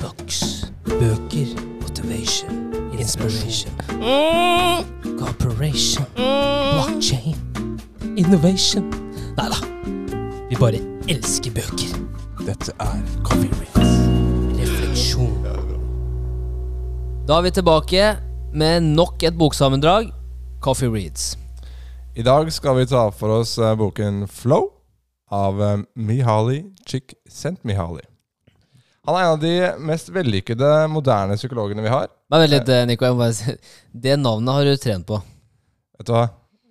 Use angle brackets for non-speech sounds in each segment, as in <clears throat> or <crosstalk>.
Books. Bøker. Motivation. Inspiration. Cooperation. Blockchain. Innovation. Nei da. Vi bare elsker bøker. Dette er Coffee Reads. Refleksjon. Da er vi tilbake med nok et boksammendrag. Coffee Reads. I dag skal vi ta for oss eh, boken Flow av eh, Mihaly Csikszentmihalyi. Han er en av de mest vellykkede moderne psykologene vi har. Men vent litt, eh, Nico. Jeg må bare si Det navnet har du trent på. Vet du hva?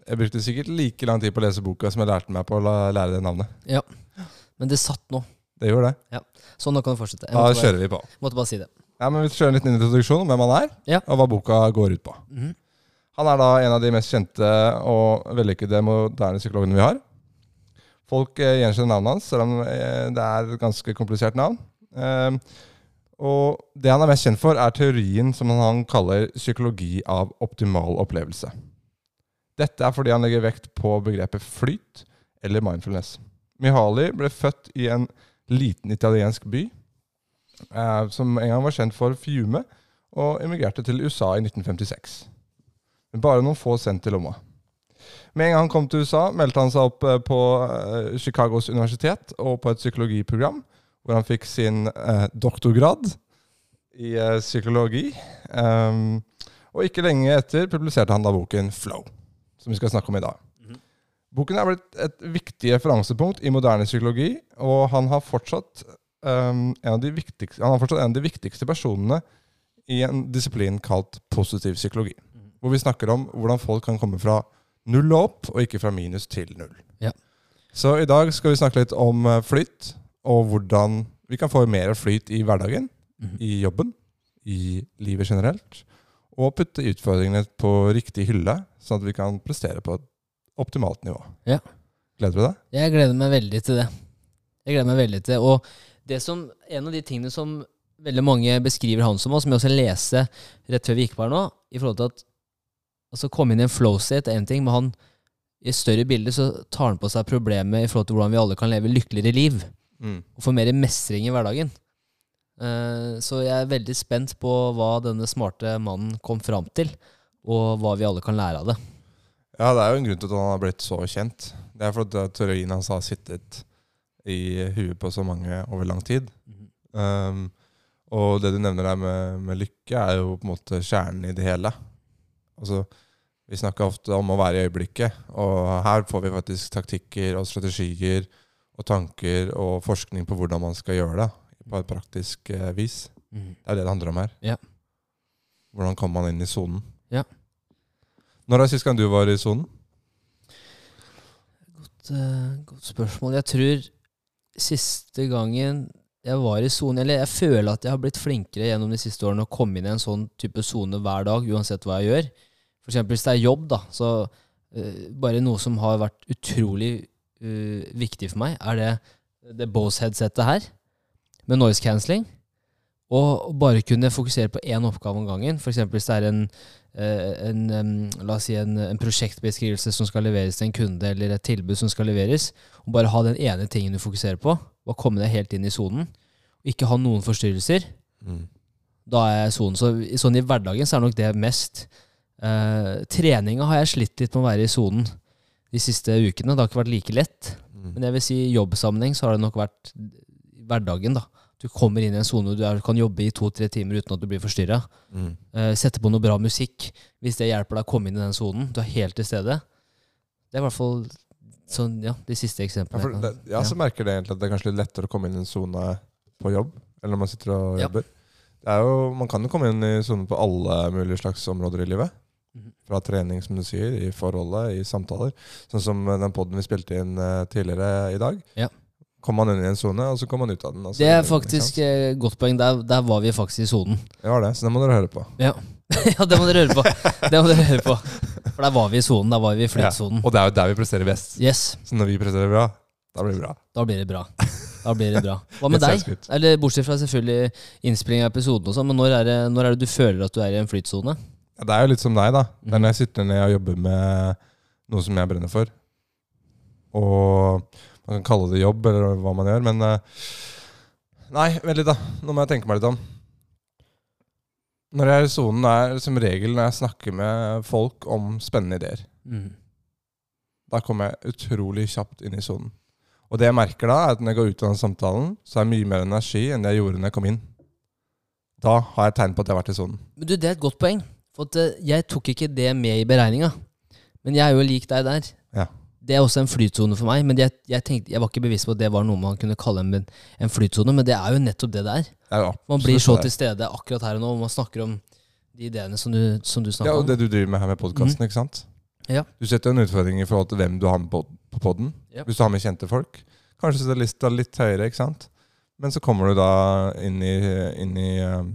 Jeg brukte sikkert like lang tid på å lese boka som jeg lærte meg på å lære det navnet. Ja. Men det satt nå. Det gjorde det. Så nå kan du fortsette. Jeg Da bare, kjører vi på. måtte bare si det. Ja, men Vi kjører en liten introduksjon om hvem han er, Ja. og hva boka går ut på. Mhm. Han er da en av de mest kjente og vellykkede moderne psykologene vi har. Folk eh, gjenkjenner navnet hans, selv om eh, det er et ganske komplisert navn. Eh, og det han er mest kjent for, er teorien som han kaller psykologi av optimal opplevelse. Dette er fordi han legger vekt på begrepet flyt eller mindfulness. Mihaly ble født i en liten italiensk by eh, som en gang var kjent for fiume, og emigrerte til USA i 1956. Med bare noen få cent i lomma. Med en gang han kom til USA, meldte han seg opp eh, på eh, Chicagos universitet og på et psykologiprogram, hvor han fikk sin eh, doktorgrad i eh, psykologi. Um, og ikke lenge etter publiserte han da boken Flow, som vi skal snakke om i dag. Boken er blitt et viktig referansepunkt i moderne psykologi, og han har fortsatt um, en av han er fortsatt en av de viktigste personene i en disiplin kalt positiv psykologi. Hvor vi snakker om hvordan folk kan komme fra null og opp, og ikke fra minus til null. Ja. Så i dag skal vi snakke litt om flytt, flyt, og hvordan vi kan få mer flyt i hverdagen, Mhm. i jobben, i livet generelt, og putte utfordringene på riktig hylle, sånn at vi kan prestere på et optimalt nivå. Ja. Gleder du deg? Jeg gleder meg veldig til det. Jeg gleder meg veldig til det. Og det som, en av de tingene som veldig mange beskriver han som, og som jeg også leste rett før vi gikk på her nå, i forhold til at altså komme inn i en flow state er en ting, men han i større bilde så tar han på seg problemet i forhold til hvordan vi alle kan leve lykkeligere liv. Og få mer mestring i hverdagen. Eh, så jeg er veldig spent på hva denne smarte mannen kom fram til, og hva vi alle kan lære av det. Ja, det er jo en grunn til at han har blitt så kjent. Det er fordi teorien hans har sittet i huet på så mange over lang tid. Um, og det du nevner der med, med lykke, er jo på en måte kjernen i det hele. Altså, vi snakker ofte om å være i øyeblikket, og her får vi faktisk taktikker og strategier og tanker og forskning på hvordan man skal gjøre det på et praktisk eh, vis. Mm. Det er det det handler om her. Ja. Hvordan kommer man inn i sonen? Ja. Når er sist gang du var i sonen? Godt, uh, godt spørsmål. Jeg tror siste gangen jeg var i sonen Eller jeg føler at jeg har blitt flinkere gjennom de siste årene å komme inn i en sånn type sone hver dag, uansett hva jeg gjør. For eksempel hvis det er jobb, da, så uh, bare noe som har vært utrolig eh, viktig for meg, er det, det Bose-headsetet her, med noise cancelling. Og bare kunne fokusere på én oppgave om gangen. F.eks. hvis det er en, eh, en, la oss si en, en prosjektbeskrivelse som skal leveres til en kunde, eller et tilbud som skal leveres, og bare ha den ene tingen du fokuserer på, og komme deg helt inn i sonen. Og ikke ha noen forstyrrelser. Da er jeg sonen. Så sånn i hverdagen så er nok det mest eh, Treninga har jeg slitt litt med å være i sonen de siste ukene. Det har ikke vært like lett. Mm. Men jeg vil si i jobbsammenheng så har det nok vært hverdagen, da. Du kommer inn i en sone du er, kan jobbe i to-tre timer uten at du blir forstyrra. Mm. Uh, sette på noe bra musikk hvis det hjelper deg å komme inn i den sonen. Du er helt til stede. Det er i hvert fall sånn, ja, de siste Ja, eksemplene. for jeg det, jeg også merker det egentlig at det er kanskje litt lettere å komme inn i en sone på jobb, eller når man sitter og Ja. jobber. Det er jo, man kan jo komme inn i sonen på alle mulige slags områder i livet. Fra trening, som du sier, i forholdet, i samtaler. Sånn som den poden vi spilte inn eh, tidligere i dag. Ja. Kom man inn i en sone, og så kom man ut av den. Altså, Det er faktisk sant? eh, godt poeng. Der, der var vi faktisk i sonen. Var det, så det må dere høre på. Ja. <laughs> ja, det må dere høre på. Det må dere høre på. For der var vi i sonen. Der var vi i flytsonen. Og det er jo der vi presterer best. Yes, Så når vi presterer bra, da blir det bra. da blir det bra. Da blir det bra. Hva med deg? Eller Bortsett fra selvfølgelig innspilling av episoden og sånn, men når er, det, når er det du føler at du er i en flytsone? Det er jo litt som deg, da. Det er Mhm. når jeg sitter ned og jobber med noe som jeg brenner for. Og man kan kalle det jobb, eller hva man gjør, men eh, Nei, vent litt, da. Nå må jeg tenke meg litt om. Når jeg er i sonen, er som regel når jeg snakker med folk om spennende ideer. Mm. Da kommer jeg utrolig kjapt inn i sonen. Og det jeg merker da, er at når jeg går ut av den samtalen, så er det mye mer energi enn det jeg gjorde når jeg kom inn. Da har jeg tegn på at jeg har vært i sonen. Men du, det er et godt poeng. For at, eh, jeg tok ikke det med i beregninga. Men jeg er jo lik deg der. Ja. Det er også en flytsone for meg. Men jeg, jeg, tenkte, jeg var ikke bevisst på at det var noe man kunne kalle en, en flytsone, men det er jo nettopp det det er. Er Man blir så til stede akkurat her og nå, og man snakker om de ideene som du, som du snakker Ja, og det du driver med her med podkasten, ikke sant? Ja. Du setter en utfordring i forhold til hvem du har med på, på podden. Ja. Hvis du har med kjente folk. Kanskje setter lista litt høyere, ikke sant? Men så kommer du da inn i, eh,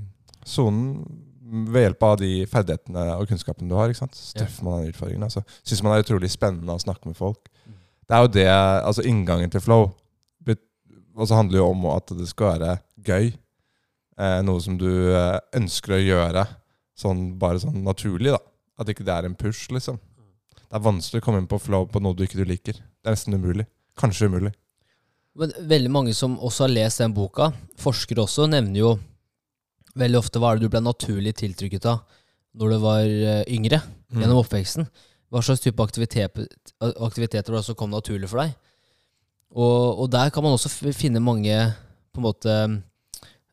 sonen ved hjelp av de ferdighetene og kunnskapen du har. ikke sant? Så treffer man den utfordringen. Altså. Syns man er utrolig spennende å snakke med folk. Mm. Det er jo det, altså inngangen til flow. Og så handler det jo om at det skal være gøy. Eh, noe som du eh, ønsker å gjøre sånn, bare sånn naturlig. da. At ikke det er en push, liksom. Det er vanskelig å komme inn på flow på noe du ikke du liker. Det er nesten umulig. Kanskje umulig. Men veldig mange som også har lest den boka, forskere også, nevner jo veldig ofte hva er det du ble naturlig tiltrykket av når du var yngre, yngre, gjennom oppveksten. Hva slags type aktivitet, aktiviteter var det som kom naturlig for deg? Og, og der kan man også finne mange på en måte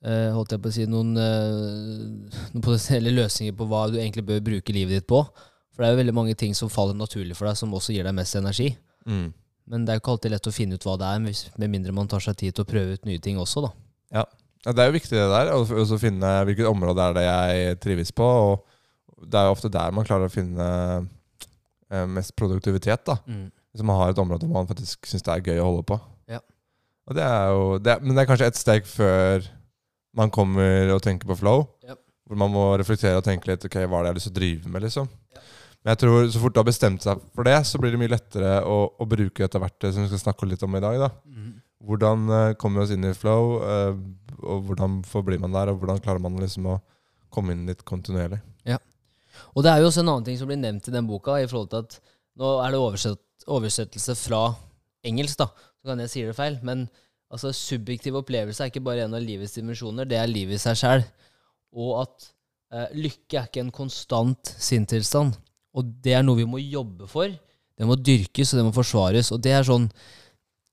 eh, holdt jeg på å si noen, eh, noen potensielle løsninger på hva du egentlig bør bruke livet ditt på. For det er jo veldig mange ting som faller naturlig for deg, som også gir deg mest energi. Mm. Men det er jo ikke alltid lett å finne ut hva det er, med mindre man tar seg tid til å prøve ut nye ting også, da. Ja, Det er jo viktig det der, å finne hvilket område er det jeg trives på. og Det er jo ofte der man klarer å finne eh, mest produktivitet. da. Hvis man har et område man faktisk syns det er gøy å holde på. Ja. Og det er jo, det, er- men det er kanskje et steg før man kommer og tenker på flow. Ja. Hvor man må reflektere og tenke litt ok, hva er det jeg har lyst til å drive med. liksom. Men jeg tror så fort du har bestemt seg for det, så blir det mye lettere å, å bruke dette verktøyet som vi skal snakke litt om i dag. da. Hvordan uh, kommer vi oss inn i flow, eh, og hvordan forblir man der, og hvordan klarer man liksom å komme inn litt kontinuerlig. Ja. Og det er jo også en annen ting som blir nevnt i den boka, i forhold til at nå er det oversett, oversettelse fra engelsk, da, så kan jeg si det feil, men altså subjektiv opplevelse er ikke bare en av livets dimensjoner, det er livet i seg sjæl. Og at eh, lykke er ikke en konstant sinntilstand. Og det er noe vi må jobbe for. Det må dyrkes, og det må forsvares. Og det er sånn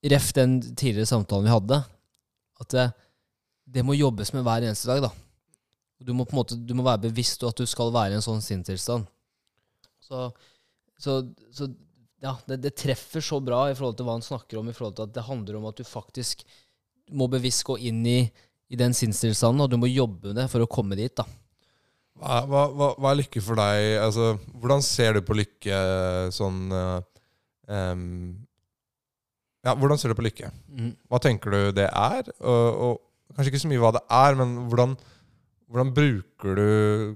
Ref den tidligere samtalen vi hadde, at det, det må jobbes med hver eneste dag, da. Du må på en måte, du må være bevisst på at du skal være i en sånn sinnstilstand. Så, så, så ja, det, det treffer så bra i forhold til hva han snakker om, i forhold til at det handler om at du faktisk må bevisst gå inn i, i den sinnstilstanden, og du må jobbe med det for å komme dit. da. Hva, hva, hva, er lykke for deg? Altså, hvordan ser du på lykke sånn em, Ja, hvordan ser du på lykke? Hva tenker du det er? Og, og kanskje ikke så mye hva det er, men hvordan, hvordan bruker du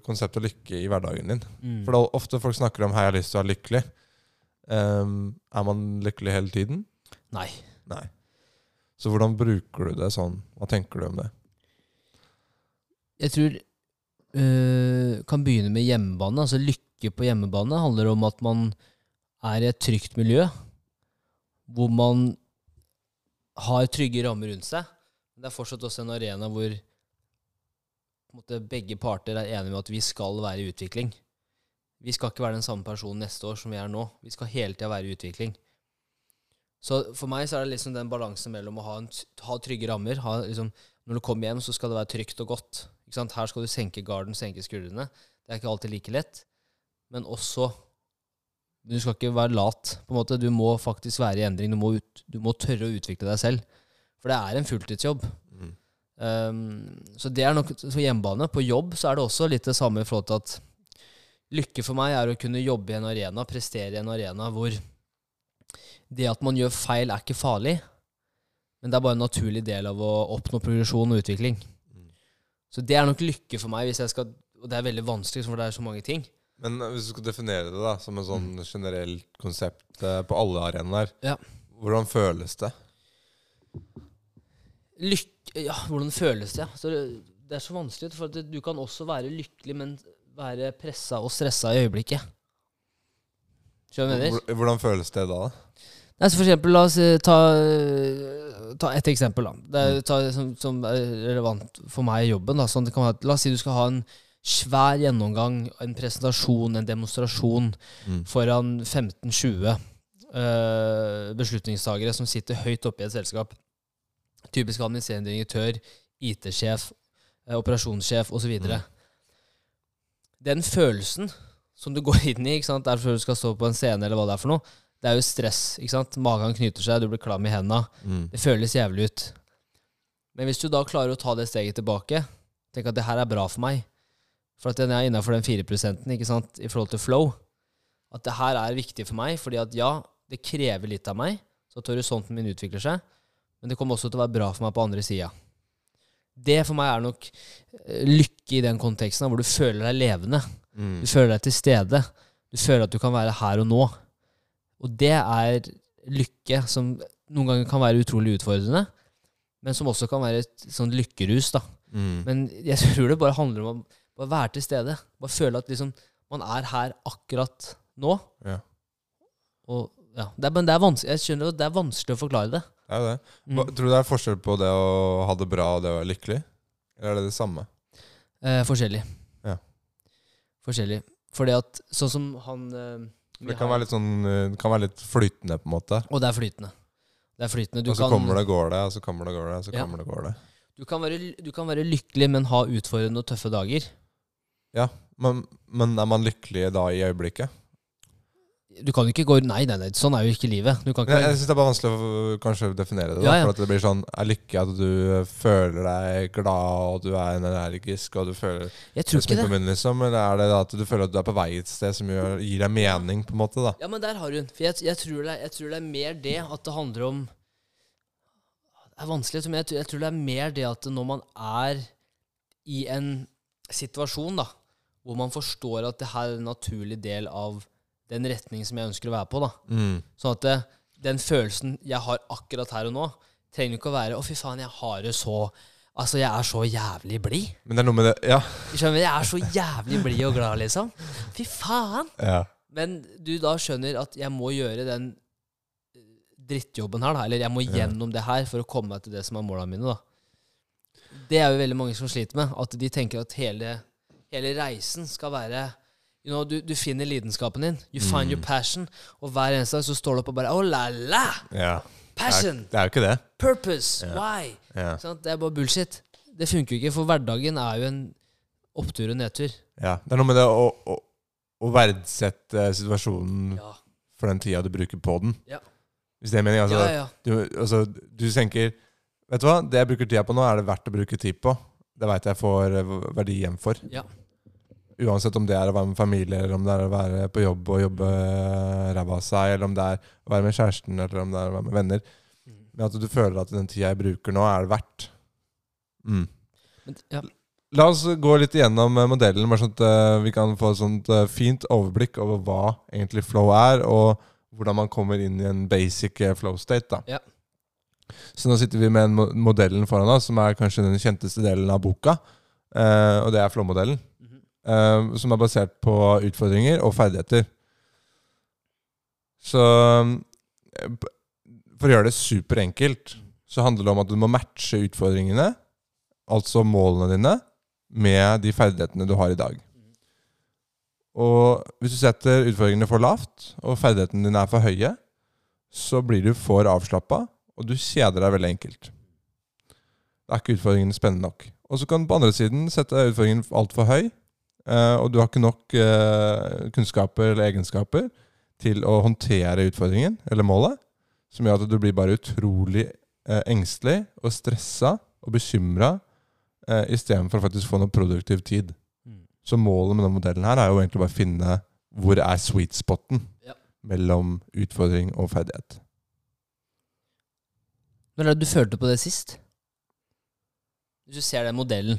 konseptet lykke i hverdagen din? Mm. For det er ofte folk snakker om 'hei, jeg har lyst til å være lykkelig'. Um, er man lykkelig hele tiden? Nei. Nei. Så hvordan bruker du det sånn? Hva tenker du om det? Jeg tror øh, kan begynne med hjemmebane. Altså lykke på hjemmebane handler om at man er i et trygt miljø, hvor man har trygge rammer rundt seg. Men det er fortsatt også en arena hvor måte, begge parter er enige med at vi skal være i utvikling. Vi skal ikke være den samme personen neste år som vi er nå. Vi skal hele tida være i utvikling. Så for meg så er det liksom den balansen mellom å ha, en, ha trygge rammer. Ha, liksom, når du kommer hjem, så skal det være trygt og godt. Her skal du senke garden, senke skuldrene. Det er ikke alltid like lett. Men også Du skal ikke være lat. på en måte. Du må faktisk være i endring. Du må, ut, du må tørre å utvikle deg selv. For det er en fulltidsjobb. Mm. Um, så det er nok på hjemmebane. På jobb så er det også litt det samme i forhold til at lykke for meg er å kunne jobbe i en arena, prestere i en arena hvor det at man gjør feil, er ikke farlig, men det er bare en naturlig del av å oppnå progresjon og utvikling. Mm. Så det er nok lykke for meg, hvis jeg skal Og det er veldig vanskelig, for det er så mange ting. Men eh, hvis du skal definere det da som en sånn generelt konsept eh, på alle arenaer, Ja. hvordan føles det? Lykke Ja, hvordan føles det? Så det, det er så vanskelig, for at du kan også være lykkelig, men være pressa og stressa i øyeblikket. Skjønner du hva jeg mener? Hvordan føles det da? Nei, så for eksempel, la oss eh, ta, ta et eksempel da. Det er, ta, som, som er relevant for meg i jobben. Da. Sånn, det kan være, la oss si du skal ha en svær gjennomgang, en presentasjon, en demonstrasjon Mm. foran 15-20 uh, beslutningstagere som sitter høyt oppe i et selskap. Typisk administrerende direktør, IT-sjef, eh, operasjonssjef osv. Mm. Den følelsen som du <laughs> går inn i ikke sant? derfor du skal stå på en scene, eller hva det er for noe, det er jo stress. ikke sant? Magen knyter seg, du blir klam i henda. Mm. Det føles jævlig ut. Men hvis du da klarer å ta det steget tilbake, tenk at det her er bra for meg, for at den er innafor den 4 ikke sant, i forhold til flow, at det her er viktig for meg, fordi at ja, det krever litt av meg, så at horisonten min utvikler seg, men det kommer også til å være bra for meg på andre sida. Det for meg er nok eh, lykke i den konteksten, hvor du føler deg levende. Mm. Du føler deg til stede. Du føler at du kan være her og nå. Og det er lykke som noen ganger kan være utrolig utfordrende, men som også kan være et sånn lykkerus. da. Mm. Men jeg <laughs> tror det bare handler om å bare være til stede. Bare føle at liksom, man er her akkurat nå. Ja. Og ja, det men det er vanskelig, jeg skjønner at det er vanskelig å forklare det. Det er det. Mm. Hva, tror du det er forskjell på det å ha det bra og det å være lykkelig? Eller er det det samme? Eh, forskjellig. Ja. Forskjellig. Fordi at sånn som han eh, det kan være litt sånn eh, kan være litt flytende, på en måte. Og det er flytende. Det er flytende. Du og så kan, kommer det, og går det, og så kommer det, går det, og så Ja. kommer det, går det. Du kan, være, du kan være lykkelig, men ha utfordrende og tøffe dager. Men, men er man lykkelig da i øyeblikket? Du kan jo ikke gå Nei, nei, nei, sånn er jo ikke livet. Du kan ikke Jeg, jeg synes det er bare vanskelig å kanskje definere det. Da, Ja, ja. For at det blir sånn Er lykke at du føler deg glad, og du er energisk, og du føler Jeg tror ikke det. på munnen, liksom? Eller er det da at du føler at du er på vei et sted som gjør, gir deg mening, på en måte? da? Ja, men der har du. For jeg, jeg, tror det, jeg tror det er mer det at det handler om Det er vanskelig, men jeg, jeg tror det er mer det at når man er i en situasjon da, hvor man forstår at det her er en naturlig del av den retningen som jeg ønsker å være på, da. Mm. Sånn at det, den følelsen jeg har akkurat her og nå, trenger ikke å være 'Å, fy faen, jeg har det så Altså, jeg er så jævlig blid'. Men det er noe med det Ja. Skjønner? Jeg er så jævlig blid og glad, liksom. Fy faen! ja. Men du da skjønner at jeg må gjøre den eh, drittjobben her, da. Eller jeg må gjennom det her for å komme meg til det som er målene mine, da. Det er jo veldig mange som sliter med. At de tenker at hele, hele reisen skal være you know, du, du finner lidenskapen din. You find Mm. your passion. Og hver eneste dag så står du opp og bare Oh la la! ja. Passion! Det er jo ikke det. Purpose! Ja. Why? Ja. Sånn, Det er bare bullshit. Det funker jo ikke, for hverdagen er jo en opptur og nedtur. ja. Det er noe med det å, å, å verdsette situasjonen Ja, for den tida du bruker på den. Ja. Hvis det er meningen. Altså. Du, altså, du tenker Vet du hva, det jeg bruker tida på nå, er det verdt å bruke tid på. Det veit jeg får eh, verdi hjem for. Ja. Uansett om det er å være med familie, eller om det er å være på jobb og jobbe eh, ræva av seg, eller om det er å være med kjæresten, eller om det er å være med venner. Mm. Men at du føler at den tida jeg bruker nå, er det verdt. Mm. Men, ja. La oss gå litt igjennom eh, modellen, bare sånn at eh, vi kan få et sånt fint overblikk over hva egentlig flow er, og hvordan man kommer inn i en basic flow state. da. Ja. Så nå sitter vi med en modellen foran oss, som er kanskje den kjenteste delen av boka. og det er flow-modellen, Eh, som er basert på utfordringer og ferdigheter. Så eh, for å gjøre det superenkelt, så handler det om at du må matche utfordringene, altså målene dine, med de ferdighetene du har i dag. Og hvis du setter utfordringene for lavt, og ferdighetene dine er for høye, så blir du for avslappa, og du kjeder deg veldig enkelt. Da er ikke utfordringen spennende nok. Og så kan du på andre siden sette utfordringen altfor høy, og du har ikke nok eh, kunnskaper eller egenskaper til å håndtere utfordringen eller målet, som gjør at du blir bare utrolig eh, engstelig og stressa og bekymra eh, istedenfor å faktisk få noe produktiv tid. Mm. Så målet med denne modellen her er jo egentlig bare å finne hvor er sweet spoten Ja. mellom utfordring og ferdighet. Når er det du følte på det sist? Hvis du ser den modellen,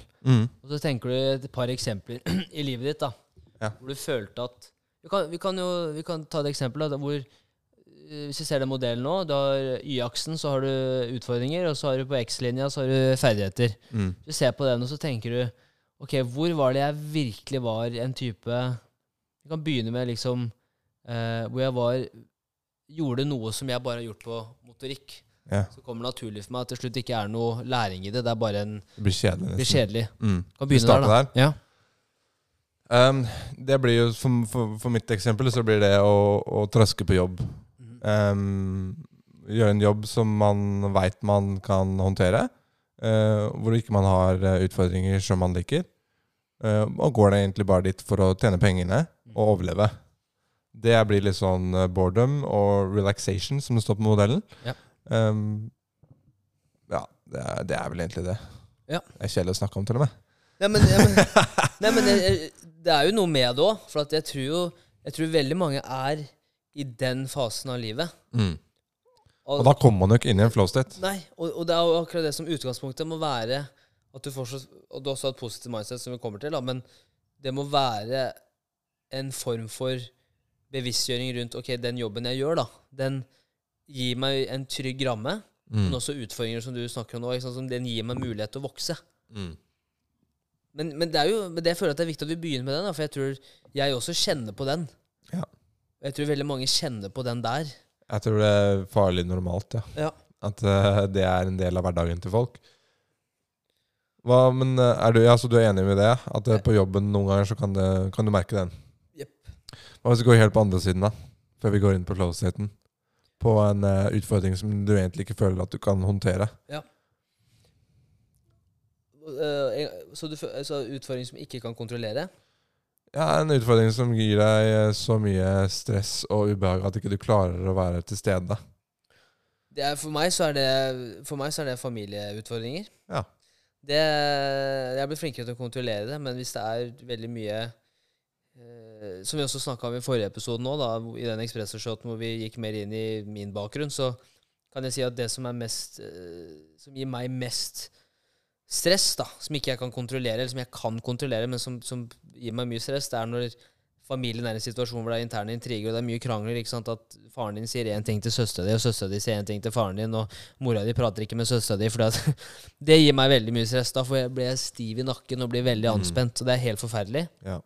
og så tenker du et par eksempler <clears throat> i livet ditt da, Ja. hvor du følte at vi kan, vi kan jo vi kan ta et eksempel da, hvor eh, hvis du ser den modellen nå, du har Y-aksen, så har du utfordringer, og så har du på X-linja så har du ferdigheter. Mm. Du ser på den, og så tenker du Ok, hvor var det jeg virkelig var en type Vi kan begynne med liksom eh, Hvor jeg var Gjorde noe som jeg bare har gjort på motorikk. Ja, Så kommer det naturlig for meg at det til slutt ikke er noe læring i det. Det er bare en det blir kjedelig. Blir kjedelig. Mm. Kan begynne der, da. Ja. Um, det blir jo, for, for, for mitt eksempel, så blir det å, å traske på jobb. Um, gjøre en jobb som man veit man kan håndtere. Uh, hvor ikke man har eh, utfordringer som man liker. Uh, og går det egentlig bare dit for å tjene pengene og overleve. Det blir litt sånn eh, boredom og relaxation, som det står på modellen. Ja. Um, ja, det er, det er vel egentlig det. Ja. Det er kjedelig å snakke om, til og med. Nei, men, ja, men, <laughs> nei, men det, det er jo noe med det òg. For jeg tror jo Jeg tror veldig mange er i den fasen av livet. Og da kommer man jo ikke inn i en flow state. Nei, og, og det er jo akkurat det som utgangspunktet må være at du fortsatt, Og du også har et positivt mindset, som vi kommer til, da, men det må være en form for bevisstgjøring rundt Ok, den jobben jeg gjør, da, den gir meg en trygg ramme. Mm. Men også utfordringer som du snakker om nå. Ikke sant, som den gir meg mulighet til å vokse. Mm. Men, men det er jo men det jeg føler at det er viktig at vi begynner med den, da, for jeg tror jeg også kjenner på den. Ja. Jeg tror veldig mange kjenner på den der. Jeg tror det er farlig normalt, ja. Ja. At uh, det er en del av hverdagen til folk. Hva, men eh, er du, ja, så du er enig med det? At uh, på jobben noen ganger så kan, det, kan du merke den? Yep. Hva hvis vi går helt på andre siden, da? Før vi går inn på flow-staten. På en uh, utfordring som du egentlig ikke føler at du kan håndtere. Eh, så, du, så utfordring som ikke kan kontrollere? Ja, En utfordring som gir deg eh, så mye stress og ubehag at ikke du klarer å være til stede. Det er, for, meg så det, for meg så er det familieutfordringer. Ja. Det, jeg er blitt flinkere til å kontrollere det, men hvis det er veldig mye Som vi også snakka om i forrige episode nå, da, i den Espresso-shoten hvor vi gikk mer inn i min bakgrunn, så kan jeg si at det som er mest eh, Som gir meg mest stress, da, som ikke jeg kan kontrollere, eller som jeg kan kontrollere, men som, som gir meg mye stress, det er når familien er i en situasjon hvor det er interne intriger og det er mye krangler. ikke sant, At faren din sier én ting til søstera di, og søstera di sier én ting til faren din, og mora di prater ikke med søstera di. For <laughs> det gir meg veldig mye stress. Da for jeg, blir stiv i nakken og blir veldig anspent. Og det er helt forferdelig. Ja.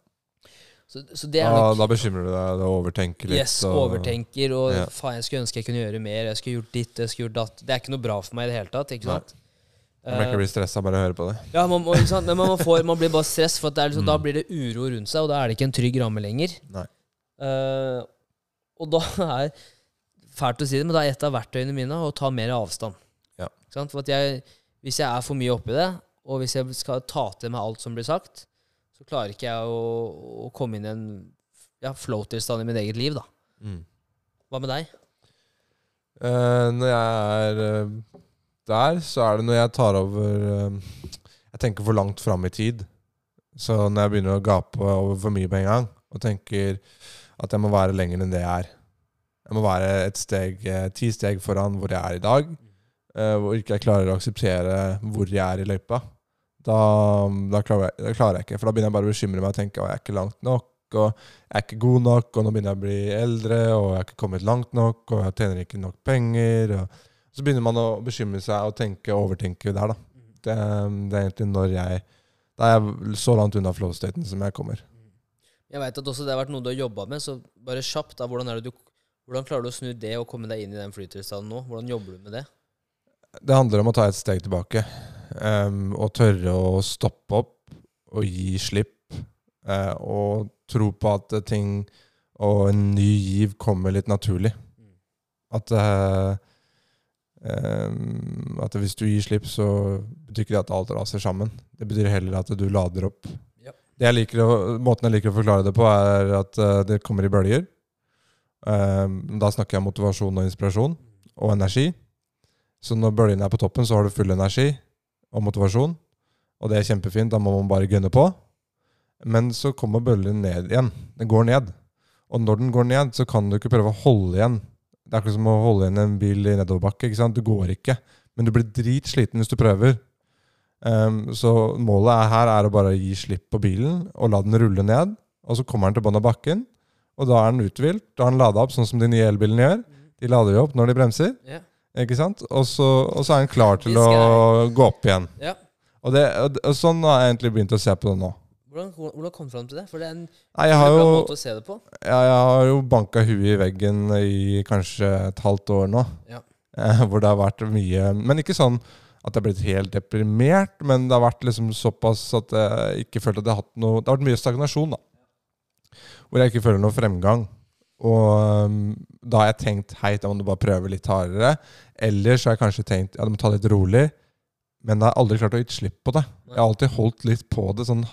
Så, så det er nok da bekymrer du deg og overtenker litt. Yes, og- overtenker og Ja. faen, jeg skulle ønske jeg kunne gjøre mer. Jeg skulle gjort ditt, jeg skulle gjort datt. Det er ikke noe bra for meg i det hele tatt. ikke Nei. sant? Jeg merker jeg blir stressa bare å høre på det. Ja, man, må- ikke? Men man, får, man blir bare stress, for liksom, Mm. da blir det uro rundt seg, og da er det ikke en trygg ramme lenger. Eh, og da er Fælt å si det, men da er et av verktøyene mine å ta mer avstand. Ja. Ikke sant? For jeg, hvis jeg er for mye oppi det, og hvis jeg skal ta til meg alt som blir sagt, så klarer ikke jeg å, å komme inn i en ja, flow-tilstand i mitt eget liv. da. Mm. Hva med deg? Uh, når jeg er uh, der, så er det når jeg tar over uh, Jeg tenker for langt fram i tid. Så når jeg begynner å gape over for mye på en gang, og tenker at jeg må være lenger enn det jeg er Jeg må være et steg, ti steg foran hvor jeg er i dag. hvor ikke jeg klarer å akseptere hvor jeg er i løypa. Da, da, klarer jeg, da klarer jeg ikke. For da begynner jeg bare å bekymre meg og tenke at jeg er ikke langt nok. Og jeg er ikke god nok, og nå begynner jeg å bli eldre, og jeg har ikke kommet langt nok, og jeg tjener ikke nok penger. Så begynner man å bekymre seg og tenke og overtenke der, da. Det, det er egentlig når jeg Da er jeg så langt unna flow-staten som jeg kommer. Jeg vet at også det har vært noe du har jobba med, så bare kjapt, da, hvordan, du, hvordan klarer du å snu det og komme deg inn i den flytilstanden nå? Hvordan jobber du med det? Det handler om å ta et steg tilbake. Em, og tørre å stoppe opp og gi slipp. Uh, og tro på at ting og en ny giv kommer litt naturlig. At, uh, um, at hvis du gir slipp, så betyr ikke det at alt raser sammen. Det betyr heller at du lader opp. Ja. Det jeg liker å, måten jeg liker å forklare det på, er at uh, det kommer i bølger. Em, da snakker jeg om motivasjon og inspirasjon og energi. Så når bølgene er på toppen, så har du full energi og motivasjon. Og det er kjempefint. Da må man bare gønne på. Men så kommer bølgen ned igjen. Den går ned. Og når den går ned, så kan du ikke prøve å holde igjen. Det er akkurat som å holde igjen en bil i nedoverbakke. ikke sant? Du går ikke. Men du blir dritsliten hvis du prøver. Um, så målet er her er å bare gi slipp på bilen og la den rulle ned. Og så kommer den til bånn av bakken, og da er den uthvilt. Da er den lada opp, sånn som de nye elbilene gjør. De lader jo opp når de bremser. Ja. Ikke sant? Og så, og så er han klar til å gå opp igjen. ja. Og, det, og, sånn har jeg egentlig begynt å se på det nå. Hvordan, hvordan kom du fram til det? For det er en Nei, jeg har bra jo, måte å se det på. ja, jeg har jo banka huet i veggen i kanskje et halvt år nå. Ja. Eh, hvor det har vært mye Men ikke sånn at jeg har blitt helt deprimert, men det har vært liksom såpass at jeg ikke følte at jeg har hatt noe Det har vært mye stagnasjon, da. hvor jeg ikke føler noe fremgang. Og um, da har jeg tenkt hei, da må du bare prøve litt hardere. Eller så har jeg kanskje tenkt ja, du må ta det litt rolig. Men da har jeg aldri klart å gi slipp på det. Jeg har alltid holdt litt på det. sånn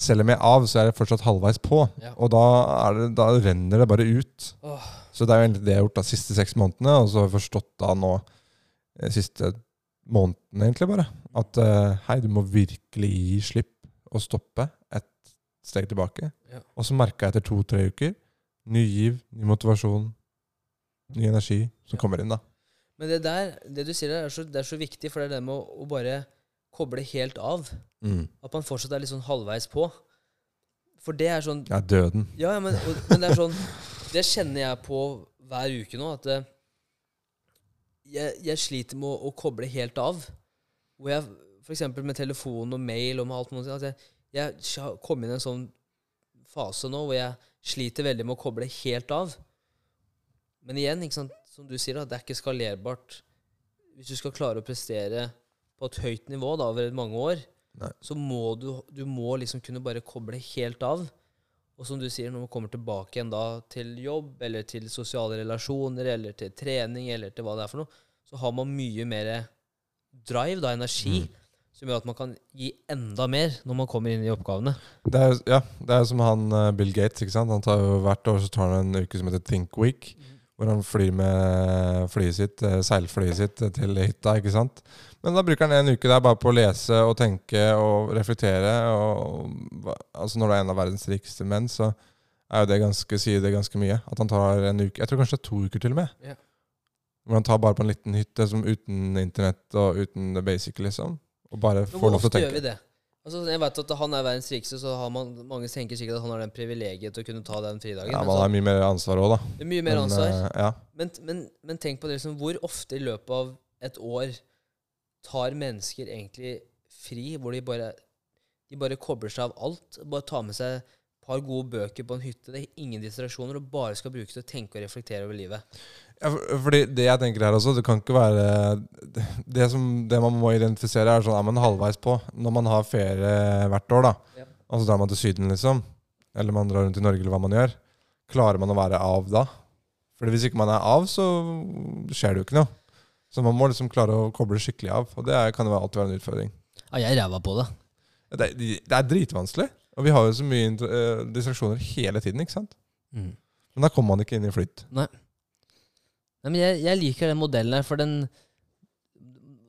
Selv om jeg er av, så er jeg fortsatt halvveis på. Ja. Og da, er det, da renner det bare ut. Oh. Så det er jo egentlig det jeg har gjort de siste seks månedene. Og så har jeg forstått da nå de siste månedene, egentlig bare, at uh, hei, du må virkelig gi slipp og stoppe et steg tilbake. Ja. Og så merka jeg etter to-tre uker ny giv, ny motivasjon, ny energi som Ja. kommer inn, da. Men det der, det du sier der, er så, det er så viktig, for det er det med å, å bare koble helt av. At man fortsatt er litt sånn halvveis på. For det er sånn Ja, døden. Ja, men, og, men det er sånn Det kjenner jeg på hver uke nå, at eh, jeg, jeg sliter med å, å koble helt av. Hvor jeg f.eks. med telefon og mail og med alt mulig jeg, jeg kom inn i en sånn fase nå hvor jeg sliter veldig med å koble helt av. Men igjen, som du sier, da, det er ikke skalerbart. Hvis du skal klare å prestere på et høyt nivå da, over mange år, Nei. så må du, du må liksom kunne bare koble helt av. Og som du sier, når man kommer tilbake igjen da til jobb, eller til sosiale relasjoner, eller til trening, eller til hva det er for noe, så har man mye mer drive, da, energi, som gjør at man kan gi enda mer når man kommer inn i oppgavene. Det er, ja, det er som han eh, Bill Gates. ikke sant? Han tar jo Hvert år så tar han en uke som heter Think Week. Hvor han flyr med flyet sitt, eh, seilflyet sitt til hytta. ikke sant? Men da bruker han en uke der bare på å lese og tenke og reflektere. Og, altså Når du er en av verdens rikeste menn, så er jo det ganske, sier det ganske mye. At han tar en uke Jeg tror kanskje det er to uker til og med. Ja. Hvor han tar bare på en liten hytte som uten internett og uten the basic, liksom. Og bare får lov til å tenke. gjør vi det? Altså, jeg vet at han er verdens rikeste, så har man, mange tenker sikkert at han har den privilegiet til å kunne ta den fridagen. Ja, Man har mye mer ansvar òg, da. det er mye mer Men, ansvar. Uh, ja. Men, men, men tenk på det liksom, hvor ofte i løpet av et år tar mennesker egentlig fri, hvor de bare, de bare kobler seg av alt. Bare tar med seg et par gode bøker på en hytte. Det er ingen distraksjoner, og bare skal bruke til å tenke og reflektere over livet. Fordi det jeg tenker her også, det kan ikke være Det, som, det man må identifisere, er sånn er man halvveis på. Når man har ferie hvert år, da, Ja. og så drar man til Syden, liksom, eller man drar rundt i Norge, eller hva man gjør, klarer man å være av da? Fordi hvis ikke man er av, så skjer det jo ikke noe. Så man må liksom klare å koble skikkelig av, og det er, kan jo alltid være en utfordring. Ja, jeg ræva på det. Det, det er dritvanskelig, og vi har jo så mye eh, distraksjoner hele tiden, ikke sant? Mm. Men da kommer man ikke inn i flyt. Nei, men jeg, jeg liker den modellen her, for den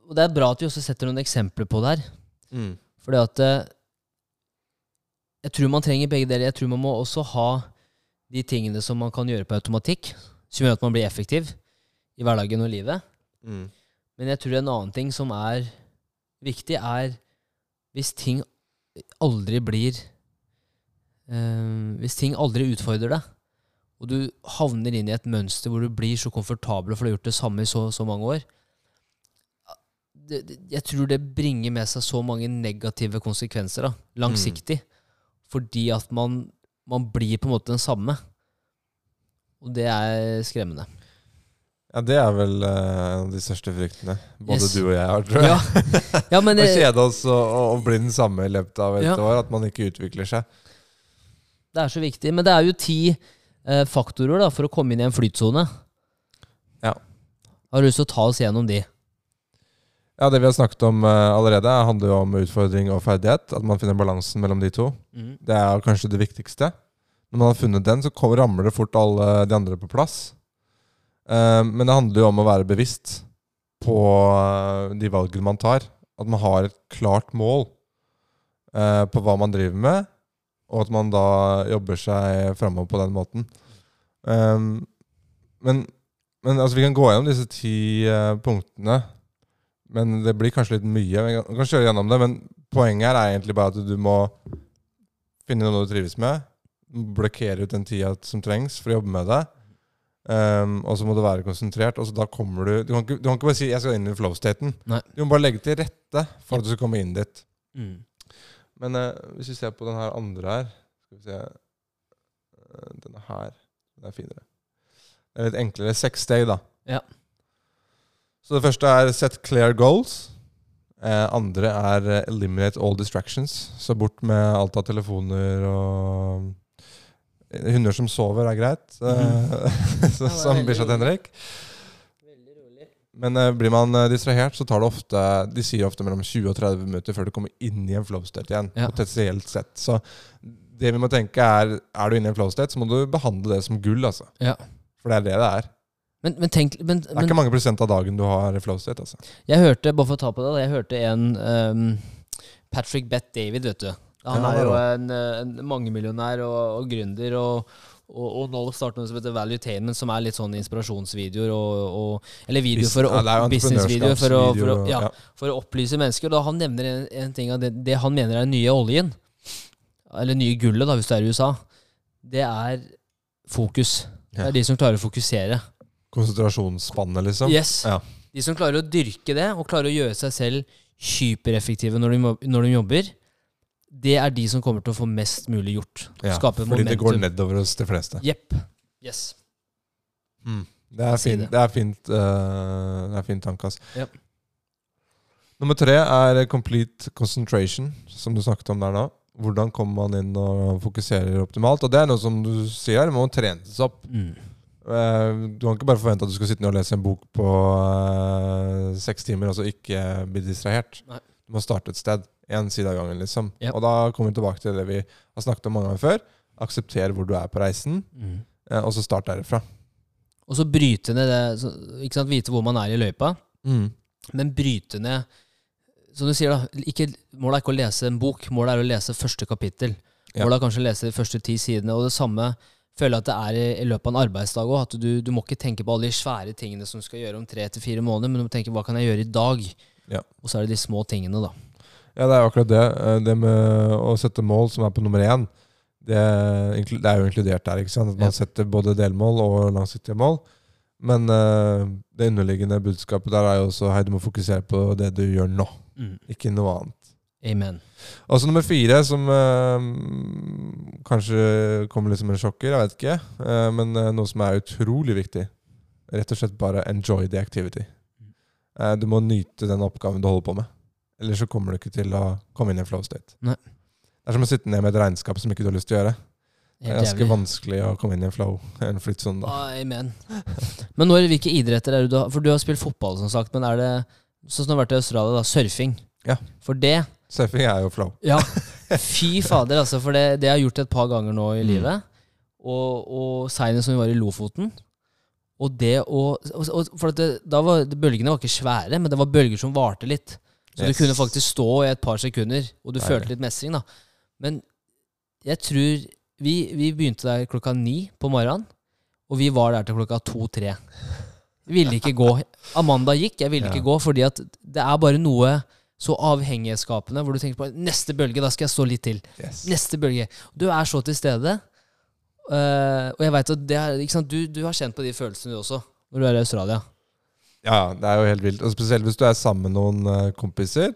Og det er bra at vi også setter noen eksempler på det her. Fordi at eh, Jeg tror man trenger begge deler. Jeg tror man må også ha de tingene som man kan gjøre på automatikk, som gjør at man blir effektiv i hverdagen og livet. Mm. Men jeg tror en annen ting som er viktig, er hvis ting aldri blir øh, Hvis ting aldri utfordrer deg, og du havner inn i et mønster hvor du blir så komfortabel for du har gjort det samme i så, så mange år det, det, Jeg tror det bringer med seg så mange negative konsekvenser da, langsiktig. Fordi at man, man blir på en måte den samme. Og det er skremmende. Ja, det er vel eh, en av de største fryktene både Yes. du og jeg har, tror jeg. Ja, ja men <laughs> Å kjede oss og, og bli den samme i løpet av et Ja. år. At man ikke utvikler seg. det er så viktig. Men det er jo ti faktorer da, for å komme inn i en flytsone. Ja. Har du lyst til å ta oss gjennom de? Ja, Det vi har snakket om eh, allerede, handler jo om utfordring og ferdighet. At man finner balansen mellom de to. Det er kanskje det viktigste. Når man har funnet den, så ramler det fort alle de andre på plass. Eh, men det handler jo om å være bevisst på eh, de valgene man tar. At man har et klart mål eh, på hva man driver med, og at man da jobber seg framover på den måten. Um, men, men altså, vi kan gå gjennom disse ti uh, punktene. Men det blir kanskje litt mye. Vi kan, kjøre gjennom det, men poenget her er egentlig bare at du må finne noe du trives med. Blokkere ut den tida som trengs for å jobbe med det. Um, og så må du være konsentrert. Og så da kommer Du Du kan ikke, du kan ikke bare si 'jeg skal inn i flow-staten'. Du må bare legge til rette for at du skal komme inn dit. Mm. Men eh, hvis vi ser på den her andre her Skal vi se Eh, Denne her. Den er finere. Det er litt enklere. Seks steg, da. Ja. Så det første er set clear goals. Eh, andre er eh, eliminate all distractions. Så bort med alt av telefoner og Hunder som sover, er greit. <laughs> Mm som Bishat bikkja til. Henrik. Men uh, blir man eh, distrahert, så tar det ofte De sier ofte mellom 20 og 30 minutter før du kommer inn i en flow state igjen. Ja. Potensielt sett. Så det vi må tenke er Er du inne i en flow state, så må du behandle det som gull, altså. Ja. For det er det det er. Men, men tenk men, Det er men, ikke mange prosent av dagen du har flow state, altså. Jeg hørte, bare for å ta på det, jeg hørte en um, Patrick Bett David, vet du. Han er jo en, eh, en mangemillionær og, og gründer, og, og, og nå starter noe som heter Valuetainment, som er litt sånn inspirasjonsvideoer og, og Eller videoer for å Ja, er businessvideoer for, for, ja, for å opplyse mennesker. Da han nevner en, en ting av det, det han mener er den nye oljen, eller nye gullet, da, hvis du er i USA, det er fokus. Det er de som klarer å fokusere. Konsentrasjonsspannet, liksom. Yes. Ja. De som klarer å dyrke det, og klarer å gjøre seg selv hypereffektive når de, når de jobber, det er de som kommer til å få mest mulig gjort. Ja, fordi det går nedover hos de fleste. Jepp. Yes. Det er fint, det. er fint, uh, det er fint tanke, altså. Yep. Nummer tre er complete concentration, som du snakket om der nå. Hvordan kommer man inn og fokuserer optimalt? Og det er noe som du sier her, må trenes opp. Mm. Eh, Du kan ikke bare forvente at du skal sitte ned og lese en bok på uh, seks timer og så ikke bli distrahert. Nei. Du må starte et sted. Én side av gangen, liksom. Yep. Og da kommer vi tilbake til det vi har snakket om mange ganger før. Aksepter hvor du er på reisen, Mm. eh, og så start derifra. Og så bryte ned det så, Ikke sant, Vite hvor man er i løypa, Mm. men bryte ned Som du sier, da. Ikke, målet er ikke å lese en bok, målet er å lese første kapittel. Ja. Målet er kanskje å lese de første ti sidene. Og det samme føler jeg at det er i, i løpet av en arbeidsdag òg. Du, du må ikke tenke på alle de svære tingene som du skal gjøre om tre til fire måneder, men du må tenke hva kan jeg gjøre i dag? Ja. Og så er det de små tingene, da. Ja, det er jo akkurat det. Eh, Det med å sette mål som er på nummer én, det, det er jo inkludert der. ikke sant? At man Ja. setter både delmål og langsiktige mål. Men uh, det underliggende budskapet der er jo også hei, du må fokusere på det du gjør nå, ikke noe annet. Amen. Og så nummer fire, som uh, kanskje kommer litt som en sjokker, jeg vet ikke. Uh, men noe som er utrolig viktig. Rett og slett bare enjoy the activity. Eh, du må nyte den oppgaven du holder på med. Ellers så kommer du ikke til å komme inn i flow state. Nei. Det er som å sitte ned med et regnskap som ikke du har lyst til å gjøre. Det er ganske vanskelig å komme inn i en flow, en flyttsone da. Amen. Men når, hvilke idretter er det du har For du har spilt fotball, som sagt, men er det sånn som du har vært i Australia, da, surfing? Ja. For det Surfing er jo flow. Ja, fy fader, altså. For det, det har jeg gjort et par ganger nå i Mm. livet. Og, og seinest som vi var i Lofoten. Og det å For at det, da var, Bølgene var ikke svære, men det var bølger som varte litt. Så Yes. du kunne faktisk stå i et par sekunder, og du Deilig. følte litt mestring. da Men jeg tror vi, vi begynte der klokka ni på morgenen, og vi var der til klokka to-tre. Ville ikke gå. Amanda gikk, jeg ville Ja. ikke gå, fordi at det er bare noe så avhengighetsskapende hvor du tenker på neste bølge, da skal jeg stå litt til. Yes. Neste bølge. Du er så til stede. Eh, og jeg vet at det er? Du, du har kjent på de følelsene du også, når du er i Australia. Ja, det er jo helt vilt. Og spesielt hvis du er sammen med noen eh, kompiser,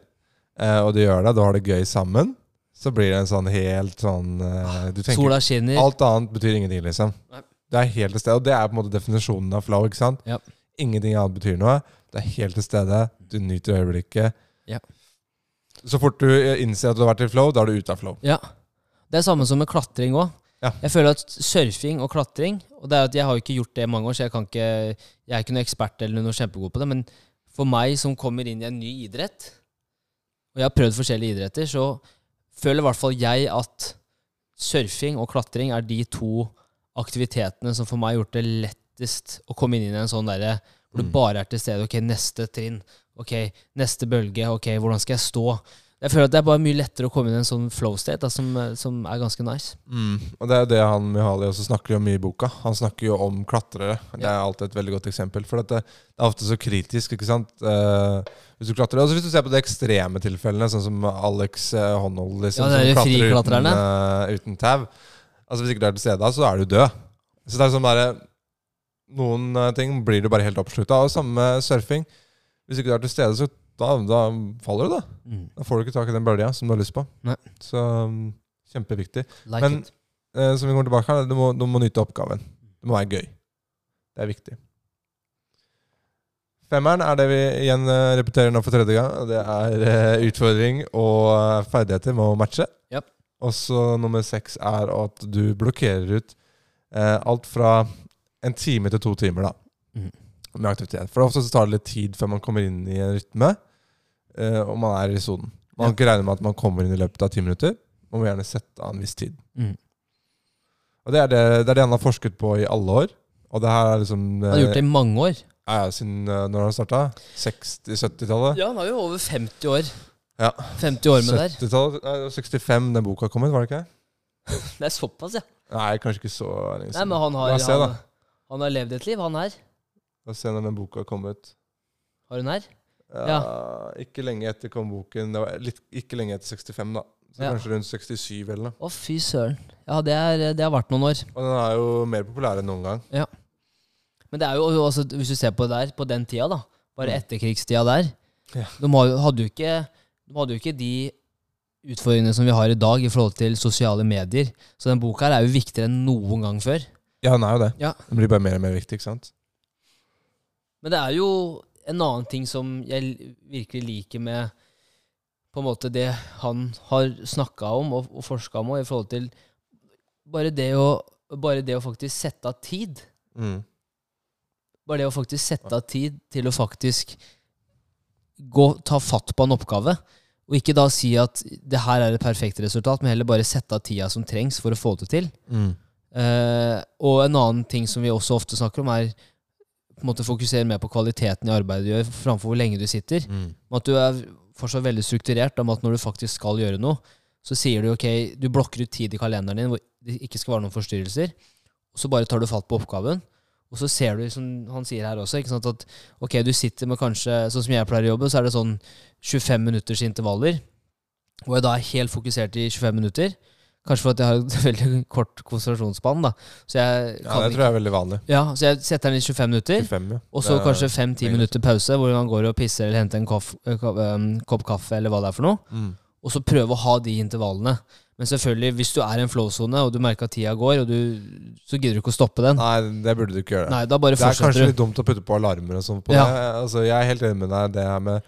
uh, og du gjør det, du har det gøy sammen, så blir det en sånn helt sånn uh, Du tenker Sola skinner. Alt annet betyr ingenting, liksom. Nei. Det er helt til stede, og det er på en måte definisjonen av flow. ikke sant? Ja. Ingenting annet betyr noe. Du er helt til stede, du nyter øyeblikket. Ja. Så fort du innser at du har vært i flow, da er du ute av flow. Ja. Det er samme som med klatring òg. Ja. Jeg føler at surfing og klatring Og det er at Jeg har jo ikke gjort det i mange år, så jeg, kan ikke, jeg er ikke noen ekspert eller noe kjempegod på det. Men for meg som kommer inn i en ny idrett, og jeg har prøvd forskjellige idretter, så føler i hvert fall jeg at surfing og klatring er de to aktivitetene som for meg har gjort det lettest å komme inn i en sånn derre hvor du Mm. bare er til stede. Ok, neste trinn. Ok, neste bølge. Ok, hvordan skal jeg stå? Jeg føler at det er bare mye lettere å komme inn i en sånn flow state da, som, som er ganske nice. Og det er jo det han Mihaly også snakker om i boka. Han snakker jo om klatrere. Det er alltid et veldig godt eksempel. For det, det er ofte så kritisk, ikke sant. Uh, hvis du klatrer. også hvis du ser på de ekstreme tilfellene, sånn som Alex eh, Honnold, liksom, Ja, som klatrer uten, eh, uten tau. Altså Hvis ikke du er til stede da, så er du død. Så det er sånn bare Noen eh, ting blir du bare helt oppslutta av. Samme med surfing. Hvis ikke du er til stede, så da, da faller du, da. Mm. Da får du ikke tak i den bølja som du har lyst på. Nei. Så um, kjempeviktig. Like Men-. Eh, som vi kommer tilbake her, du må, du må nyte oppgaven. Det må være gøy. Det er viktig. Femmeren er det vi igjen eh, repeterer nå for tredje gang. Det er eh, utfordring og ferdigheter med å matche. Yep. Og så nummer seks er at du blokkerer ut Eh, alt fra en time til to timer, da. mm. Med aktivitet. For ofte så tar det litt tid før man kommer inn i en rytme, og man er i sonen. Man kan ikke regne med at man kommer inn i løpet av ti minutter. Man må gjerne sette av en viss tid. Mm. Og det er det, det er det han har forsket på i alle år. Og det her er liksom Han har gjort det i mange år. Ja, ja, siden eh, når han starta? 60-70-tallet? Ja, han har jo over 50 år. Ja. 50 år med det. 70-tallet, 65 den boka kom ut, var det ikke? <laughs> Det er såpass, ja. Nei, kanskje ikke så lenge Nei, men han har, se, han, han har levd et liv, han her. La oss se når den boka kom ut. Har hun her? Ja, Ikke lenge etter kom boken. Det var litt, ikke lenge etter 65, da. Så Ja. Kanskje rundt 67 eller noe. Å, fy søren. Ja, det, er, det har vært noen år. Og den er jo mer populær enn noen gang. Ja. Men det er jo også, hvis du ser på det der, på den tida, da. Bare etterkrigstida der. Ja. De hadde jo ikke de hadde jo ikke de utfordringene som vi har i dag i forhold til sosiale medier. Så den boka her er jo viktigere enn noen gang før. Ja, den er jo det. Ja. Den blir bare mer og mer viktig, ikke sant? Men det er jo en annen ting som jeg virkelig liker med på en måte det han har snakka om og, og forska om, og i forhold til bare det å, bare det å faktisk sette av tid. Mm. Bare det å faktisk sette av tid til å faktisk gå, ta fatt på en oppgave. Og ikke da si at det her er et perfekt resultat, men heller bare sette av tida som trengs for å få det til. Mm. Uh, og en annen ting som vi også ofte snakker om, er på en måte fokusere mer på kvaliteten i arbeidet du gjør, framfor hvor lenge du sitter. Mm. At du er fortsatt veldig strukturert om at når du faktisk skal gjøre noe, så sier du ok, du blokker ut tid i kalenderen din hvor det ikke skal være noen forstyrrelser, og så bare tar du fatt på oppgaven. Og så ser du, som han sier her også, sant, at ok, du sitter med kanskje, sånn som jeg pleier å jobbe, så er det sånn 25 minutters intervaller, hvor jeg da er helt fokusert i 25 minutter. Kanskje for at jeg har et <laughs> veldig kort konsentrasjonsspann, da. Så jeg Ja, det tror jeg er veldig vanlig. ja, så jeg setter den i 25 minutter. 25, ja. Og så er- kanskje fem-ti meget. minutter pause, hvor man går og pisser eller henter en koff, eh, um, kopp kaffe eller hva det er for noe. Mm. Og så prøve å ha de intervallene. Men selvfølgelig, hvis du er i en flow-sone, og du merker at tida går, og du, så gidder du ikke å stoppe den. Nei, det burde du ikke gjøre. Nei, da bare Det er kanskje fortsetter litt du. dumt å putte på alarmer og sånn på Ja. det. Altså, jeg er helt enig med deg det her med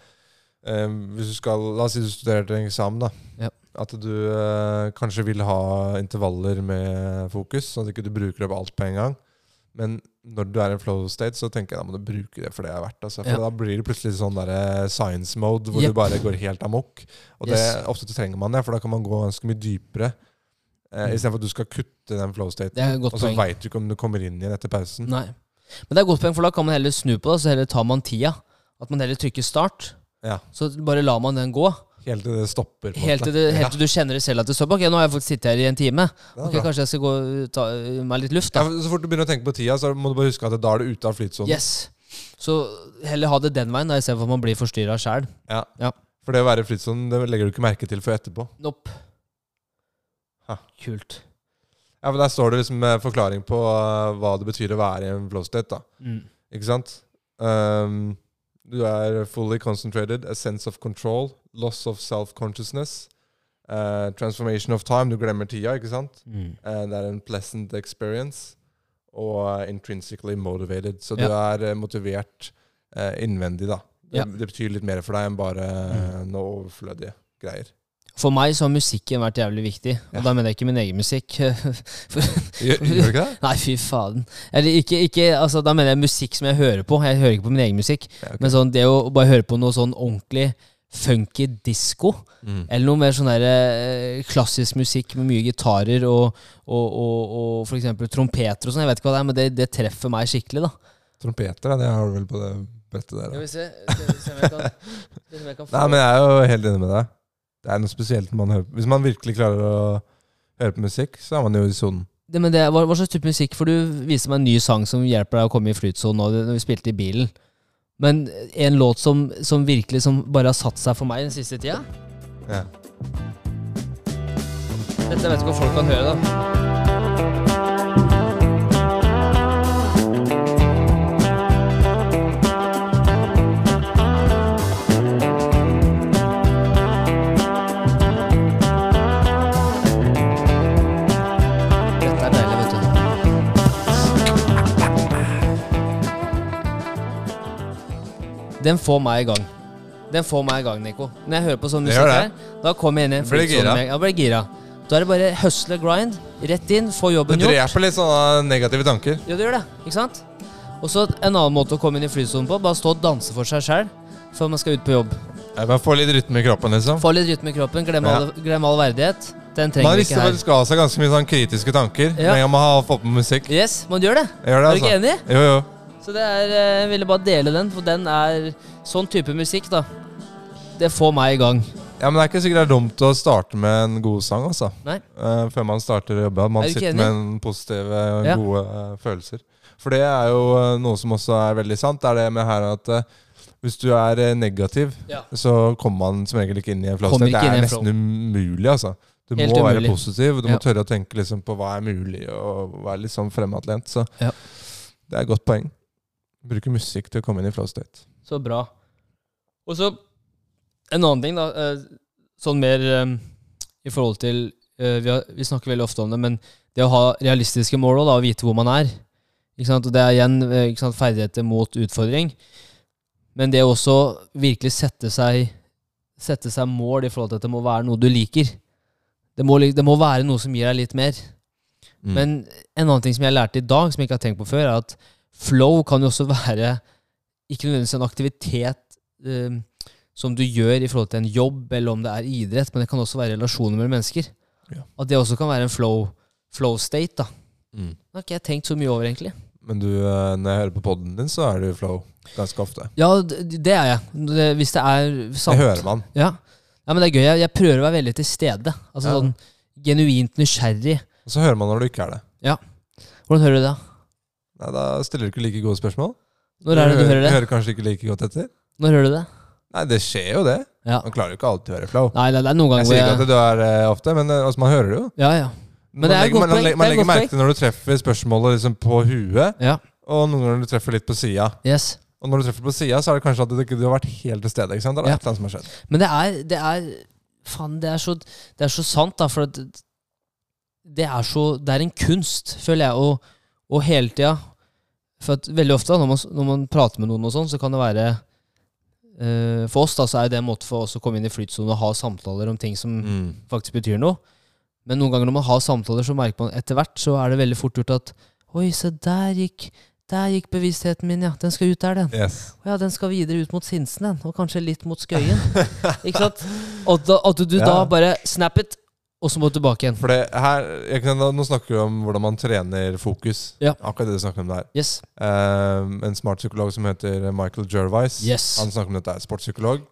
um, Hvis du skal La oss si du studerer til en eksamen, da. Ja. At du eh, kanskje vil ha intervaller med fokus, sånn at du ikke bruker opp alt på en gang. Men når du er i en flow state, så tenker jeg da må du bruke det for det det er verdt. Altså. For Ja. da blir det plutselig sånn der science mode, hvor Yep. du bare går helt amok. Og det, ofte så trenger man det, for da kan man gå ganske mye dypere. Eh, Mm. Istedenfor at du skal kutte den flow state. Det et godt Og så veit du ikke om du kommer inn igjen etter pausen. Nei. Men det er godt poeng, for da kan man heller snu på det, så heller tar man tida. At man heller trykker start. Ja. Så bare lar man den gå. Helt til det stopper. Helt til, det, helt til du kjenner det selv at det stopper. Ok, nå har jeg fått sitte her i en time. Ok. Kanskje jeg skal gå ta meg litt luft, da. Ja, så fort du begynner å tenke på tida, så må du bare huske at da er du ute av flytsonen. Yes. Så heller ha det den veien, da, istedenfor at man blir forstyrra sjæl. Ja. Ja. For det å være i flytsonen det legger du ikke merke til før etterpå. Nope. Ha. Kult. Ja, for Der står det liksom med forklaring på eh, hva det betyr å være i en flow state. da. Mm. Ikke sant? Um, du er fully concentrated, a sense of control, loss of self-consciousness, Uh, transformation of time, du glemmer tida, ikke sant? Mm. Eh, det er en pleasant experience, og intrinsically motivated. Så du er eh, motivert innvendig, da. Det, Ja. det betyr litt mer for deg enn bare Mm. noe overflødige greier. For meg så har musikken vært jævlig viktig. Og Ja. da mener jeg ikke min egen musikk. <laughs> Gjør, du ikke det? nei, fy faen. Eller ikke, ikke, altså, da mener jeg musikk som jeg hører på. Jeg hører ikke på min egen musikk. Ja, okay. Men sånn, det å bare høre på noe sånn ordentlig funky disko, Mm. eller noe mer sånn der, eh, klassisk musikk med mye gitarer og, og, og, og eksempel trompeter og sånn, jeg vet ikke hva det er, men det, det treffer meg skikkelig, da. Trompeter, ja, det har du vel på det brettet der. Skal Da. vi se, <laughs> Nei, men jeg er jo helt enig med deg. Det er noe spesielt man hører på. Hvis man virkelig klarer å høre på musikk, så er man jo i sonen. det, men det, hva, hva slags type musikk? For du viste meg en ny sang som hjelper deg å komme i flytsonen nå, når vi spilte i bilen. Men en låt som, som virkelig som bare har satt seg for meg den siste tida Ja. Dette vet ikke om folk kan høre, da. Den får meg i gang. Den får meg i gang, Nico. Når jeg hører på sånn musikk her, da kommer jeg inn i en flytsone Ja, blir gira. Da er det bare hustle grind, rett inn, få jobben gjort. dreper litt sånne negative tanker. Ja, det gjør det. Ikke sant? Og så en annen måte å komme inn i flysonen på, bare stå og danse for seg sjøl før man skal ut på jobb. Jeg bare Få litt rytme i kroppen, liksom. Få litt rytme i kroppen, glem, Ja. all, glem all verdighet. Den Man trenger vi rister ikke her. skal av seg ganske mye sånn kritiske tanker Ja. gang man har fått på musikk. Yes, man gjør det. Jeg gjør det, Er du ikke altså. enig? Jo, jo. Så det er, eh, jeg ville bare dele den, for den er sånn type musikk, da. Det får meg i gang. Ja, men det er ikke sikkert det er dumt å starte med en god sang, altså. Nei. Uh, før man starter å jobbe. At man Er sitter med en positive og Ja. gode uh, følelser. For det er jo uh, noe som også er veldig sant. Det er det med her at eh, hvis du er eh, negativ, Ja. så kommer man som regel ikke inn i en flow Det er nesten umulig, altså. Du Helt må være positiv, og du Ja. må tørre å tenke liksom på hva er mulig, og være litt sånn fremadlent. Så Ja. det er et godt poeng. Bruke musikk til å komme inn i flow state. Så bra. Og så en annen ting, da. eh, Sånn mer um, i forhold til uh, vi, har, vi snakker veldig ofte om det, men det å ha realistiske mål og da, vite hvor man er. Ikke sant? Og det er igjen ikke sant, ferdigheter mot utfordring. Men det å også virkelig sette seg, sette seg mål i forhold til at det må være noe du liker. Det må, det må være noe som gir deg litt mer. Mm. Men en annen ting som jeg lærte i dag, som jeg ikke har tenkt på før, er at flow kan jo også være ikke nødvendigvis en aktivitet eh, som du gjør i forhold til en jobb, eller om det er idrett, men det kan også være relasjoner mellom mennesker. Ja. At det også kan være en flow, flow state. da. Mm. Det har ikke jeg tenkt så mye over, egentlig. Men du, eh, når jeg hører på poden din, så er du flow ganske ofte. Ja, det, er jeg. Det, hvis det er sant. Det hører man. Ja. ja, men det er gøy. Jeg, jeg prøver å være veldig til stede. Altså Ja. sånn genuint nysgjerrig. Og så hører man når du ikke er det. Ja. Hvordan hører du det? Nei, Da stiller du ikke like gode spørsmål. Når er det du hører det? hører kanskje ikke like godt etter. Når hører du det? Nei, det skjer jo det. Ja. Man klarer jo ikke alltid å høre flow. Nei, det, er noen ganger Jeg sier ikke at jeg du er eh, ofte, men eh, altså, man hører det jo. Ja, ja. Men det er man legger, godt man, poeng. legger- man Det er legger godt merke til når du treffer spørsmålet liksom på huet, ja. og noen ganger når du treffer litt på sida. Yes. Og når du treffer på sida, så er det kanskje at du ikke du har vært helt til stede. ikke sant? Det er Ja. et eller annet som har skjedd. Men det er, det er Faen, det er så, det er så sant, da. For at det er så Det er en kunst, føler jeg, og, og hele tida For at veldig ofte når man, når man prater med noen, og sånn, så kan det være eh, For oss da, så er det en måte for oss å komme inn i flytsonen og ha samtaler om ting som faktisk betyr noe. Men noen ganger når man har samtaler, så merker man etter hvert så er det veldig fort gjort at Oi, se der gikk der gikk bevisstheten min, ja. Den skal ut der, den. Yes. Og Ja, den skal videre ut mot Sinsen, den. Og kanskje litt mot Skøyen. <laughs> ikke sant? Og da, at du da Ja. bare snap it, og så må du tilbake igjen. For det her, kan, Nå snakker du om hvordan man trener fokus. Ja. Akkurat det du snakker om der. Yes. Um, en smart psykolog som heter Michael Jervis. Yes. Han snakker om dette er sportspsykolog.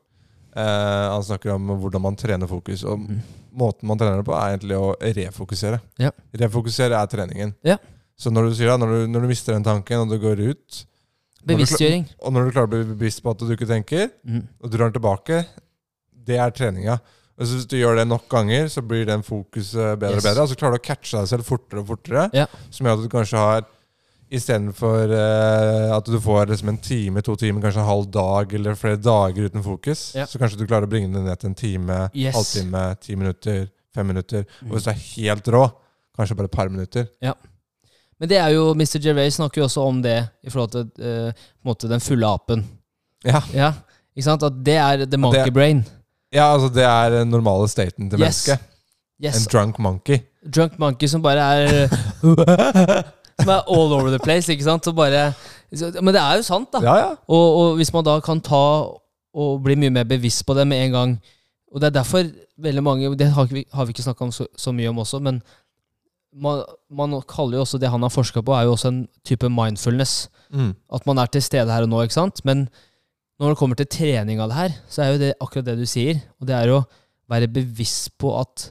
Uh, han snakker om hvordan man trener fokus. Og mm. måten man trener det på, er egentlig å refokusere. Ja. Refokusere er treningen. Ja. Så når du sier da, når du, når du mister den tanken, og du går ut Bevisstgjøring. Og når du klarer å bli bevisst på at du ikke tenker, mm. og drar den tilbake, det er treninga. Og Hvis du gjør det nok ganger, så blir den fokuset bedre Yes. og bedre. Og så klarer du å catche deg selv fortere og fortere. Ja. Som gjør at du kanskje har Istedenfor uh, at du får liksom en time, to timer, kanskje en halv dag eller flere dager uten fokus, Ja. så kanskje du klarer å bringe det ned til en time, Yes. halvtime, ti minutter, fem minutter. Mm. Og hvis du er helt rå, kanskje bare et par minutter. Men det er jo, Mr. Gervais snakker jo også om det i forhold til uh, den fulle apen. Ja. Ja, ikke sant? At det er the monkey det- brain. Ja, altså det er den normale staten til Yes. mennesket. Yes. En drunk monkey. Drunk monkey som bare er <laughs> Som er all over the place, ikke sant? Og bare, men det er jo sant, da. Ja, ja. Og, og hvis man da kan ta og bli mye mer bevisst på det med en gang Og det er derfor veldig mange Det har vi, har vi ikke snakka så, så mye om også, men man, man kaller jo også det han har forska på, er jo også en type mindfulness. Mm. At man er til stede her og nå, ikke sant? Men når det kommer til trening av det her, så er jo det akkurat det du sier. Og det er å være bevisst på at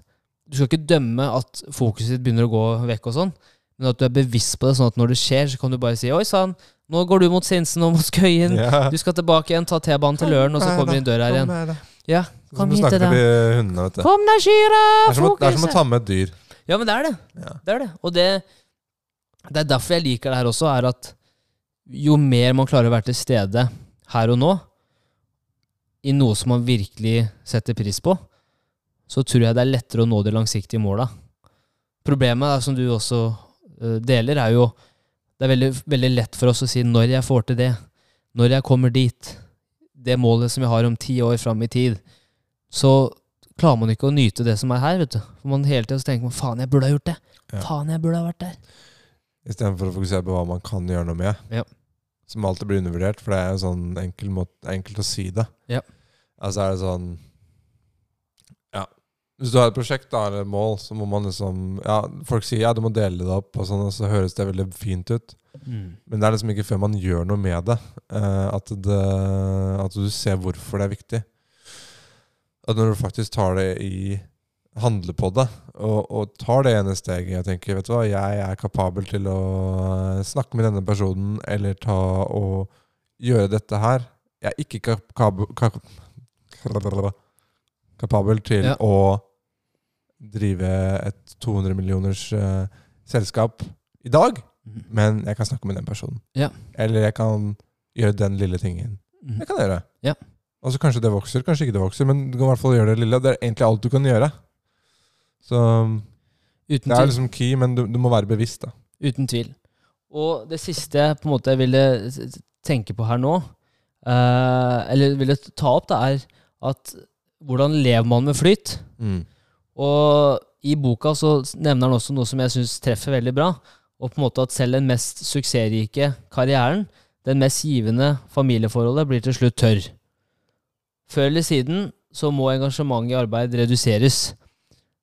Du skal ikke dømme at fokuset ditt begynner å gå vekk og sånn, men at du er bevisst på det, sånn at når det skjer, så kan du bare si Oi sann, nå går du mot Sinsen og mot Skøyen. Ja. Du skal tilbake igjen, ta T-banen til Løren, og så kommer du inn døra her igjen. Ja, Kom hit til snakker deg. hundene, vet du. Kom deg, som å, det er som å ta med et dyr. Ja, men det er det. Ja. Det er det. Og det, det er derfor jeg liker det her også, er at jo mer man klarer å være til stede her og nå, i noe som man virkelig setter pris på, så tror jeg det er lettere å nå de langsiktige måla. Problemet, som du også øh, deler, er jo Det er veldig, veldig lett for oss å si 'når jeg får til det', 'når jeg kommer dit', det målet som jeg har om ti år fram i tid, så klarer man ikke å nyte det som er her. vet du. For man hele tiden tenker man faen, jeg burde ha gjort det. Ja. Faen, jeg burde ha vært der. Istedenfor å fokusere på hva man kan gjøre noe med. Ja. Som alltid blir undervurdert, for det er en sånn enkel måte, enkelt å si det. Ja. Altså er det sånn Ja. Hvis du har et prosjekt da, eller et mål, så må man liksom Ja, folk sier ja, du må dele det opp, og sånn, og så høres det veldig fint ut. Men det er liksom ikke før man gjør noe med det, eh, at, det at du ser hvorfor det er viktig. At når du faktisk tar det i Handler på det, og, og tar det ene steget og tenker vet du hva, jeg er kapabel til å eh, snakke med denne personen, eller ta og gjøre dette her. Jeg er ikke kapabel, kapabel til Ja. å drive et 200 millioners uh, selskap i dag. Mhm. Men jeg kan snakke med den personen. Ja. Eller jeg kan gjøre den lille tingen. Mhm. Det kan jeg gjøre. Ja. Og så kanskje det vokser, kanskje ikke det vokser, men du kan i hvert fall gjøre det lille. Det er egentlig alt du kan gjøre. Så Uten det er liksom key, men du, du må være bevisst, da. Uten tvil. Og det siste jeg på en måte ville s- s- tenke på her nå, eh, eller ville ta opp, det er at hvordan lever man med flyt? Og i boka så nevner han også noe som jeg syns treffer veldig bra. Og på en måte at selv den mest suksessrike karrieren, den mest givende familieforholdet, blir til slutt tørr. Før eller siden så må engasjementet i arbeid reduseres.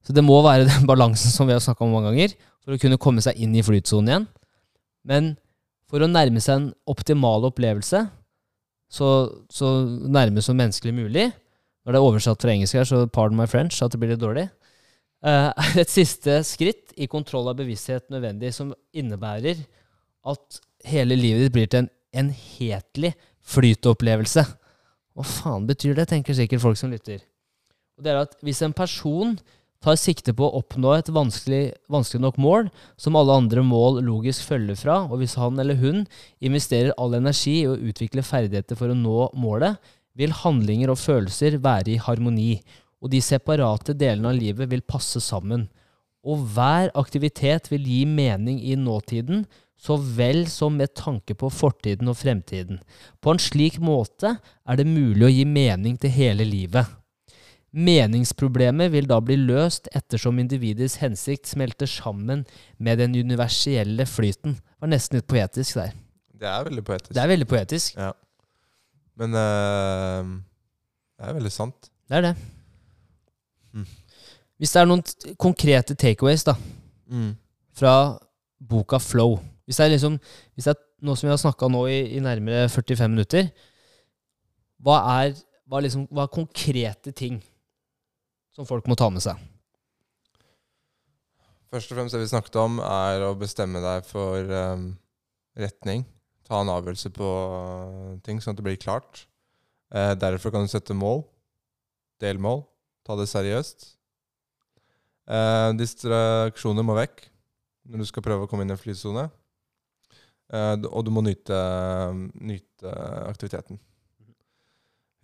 Så det må være den <laughs> balansen som vi har snakka om mange ganger, for å kunne komme seg inn i flytsonen igjen. Men for å nærme seg en optimal opplevelse, så, så nærme som menneskelig mulig Når det er oversatt fra engelsk her, så pardon my French at det blir litt dårlig. eh, er et siste skritt i kontroll av bevissthet nødvendig, som innebærer at hele livet ditt blir til en enhetlig flytopplevelse. Hva faen betyr det, tenker sikkert folk som lytter. Og det er at Hvis en person tar sikte på å oppnå et vanskelig, vanskelig nok mål, som alle andre mål logisk følger fra, og hvis han eller hun investerer all energi i å utvikle ferdigheter for å nå målet, vil handlinger og følelser være i harmoni, og de separate delene av livet vil passe sammen. Og hver aktivitet vil gi mening i nåtiden, så vel som med tanke på fortiden og fremtiden. På en slik måte er det mulig å gi mening til hele livet. Meningsproblemet vil da bli løst ettersom individets hensikt smelter sammen med den universelle flyten. Det var nesten litt poetisk der. Det er veldig poetisk. Det er veldig poetisk. Ja. Men uh, det er veldig sant. Det er det. Mm. Hvis det er noen konkrete takeaways da, fra boka Flow Hvis det er, liksom, hvis det er noe som vi har snakka nå i, i nærmere 45 minutter, hva er, hva, liksom, hva er konkrete ting som folk må ta med seg? Først og fremst det vi snakket om, er å bestemme deg for um, retning. Ta en avgjørelse på eh, ting, sånn at det blir klart. Uh, derfor kan du sette mål. Delmål. Ta det seriøst. Uh, distraksjoner må vekk når du skal prøve å komme inn i en flytsone. Eh, og du må nyte, nyte aktiviteten.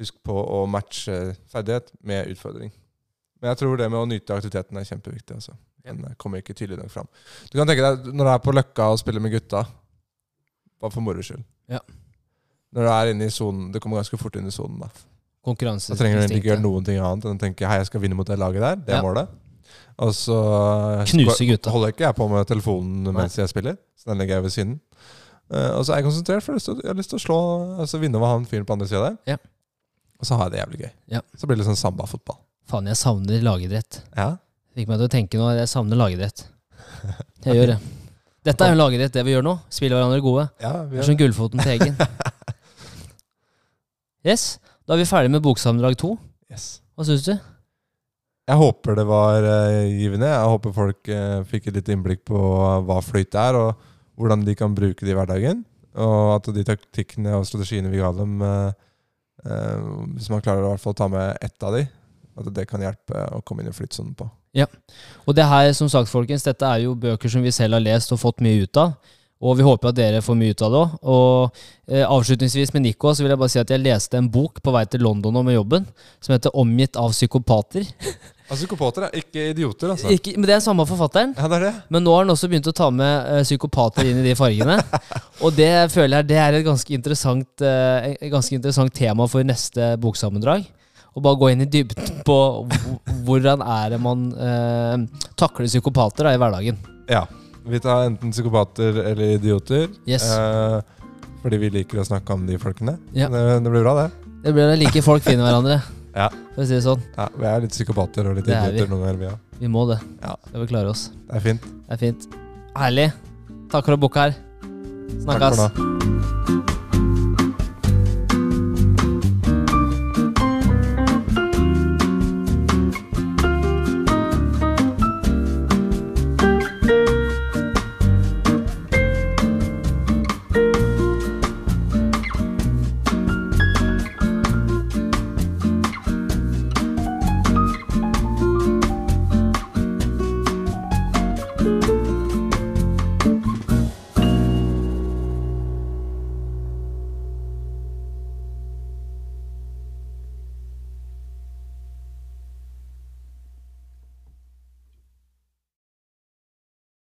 Husk på å matche ferdighet med utfordring. Men jeg tror det med å nyte aktiviteten er kjempeviktig. Altså. Den eh, kommer ikke tydelig nok fram. Du kan tenke deg når du er på Løkka og spiller med gutta, bare for moro skyld. Ja. Når du er inne i sonen, Du kommer ganske fort inn i sonen. Da Konkurranse. Da trenger du egentlig ikke gjøre noen ting annet enn å tenke hei, jeg skal vinne mot det laget der. Det er Ja. målet. Og så Knuse gutta. holder ikke jeg på med telefonen mens jeg spiller. Så den legger jeg ved siden. Uh, og så er jeg konsentrert, for jeg har lyst til å- slå, altså vinne over han fyren på andre sida der. Ja. Og så har jeg det jævlig gøy. Ja. Så blir det litt sånn samba-fotball. Faen, jeg savner lagidrett. Ja. Fikk meg til å tenke nå, jeg savner lagidrett. Jeg gjør det. Dette er jo lagidrett, det vi gjør nå. Spiller hverandre gode. ja vi Det er som Gullfoten til Eggen. <laughs> Yes, da er vi ferdig med boksammendrag to. yes. Hva syns du? Jeg håper det var uh, givende. Jeg håper folk uh, fikk et litt innblikk på hva flyt er, og hvordan de kan bruke det i hverdagen. Og at de taktikkene og strategiene vi ga dem, uh, hvis man klarer å ta med ett av de, at det kan hjelpe å komme inn i flytsonen på. Ja. Og det her, som sagt, folkens, dette er jo bøker som vi selv har lest og fått mye ut av. Og vi håper at dere får mye ut av det òg. Og eh, avslutningsvis med Nico så vil jeg bare si at jeg leste en bok på vei til London og med jobben som heter 'Omgitt av psykopater'. <laughs> Av psykopater er ikke idioter, altså. Ikke, men det er samme forfatteren. Ja, det er det. Men nå har han også begynt å ta med uh, psykopater inn i de fargene. <laughs> og det føler jeg det er et ganske interessant, uh, ganske interessant tema for neste boksammendrag. Og bare gå inn i dybden på hvordan er det man eh, takler psykopater da, i hverdagen. Ja. Vi tar enten psykopater eller idioter. Yes. Eh, fordi vi liker å snakke om de folkene. Ja. Det, det blir bra, det. Det blir like folk finner hverandre, <laughs> Ja. for å si det sånn. Ja, Vi er litt psykopater og litt Det er idioter noen ganger, vi òg. Vi må det. Ja. Skal vi klare oss. Det er fint. Det er fint. Herlig. Takk for å booke her. Takk Snakkes. for nå.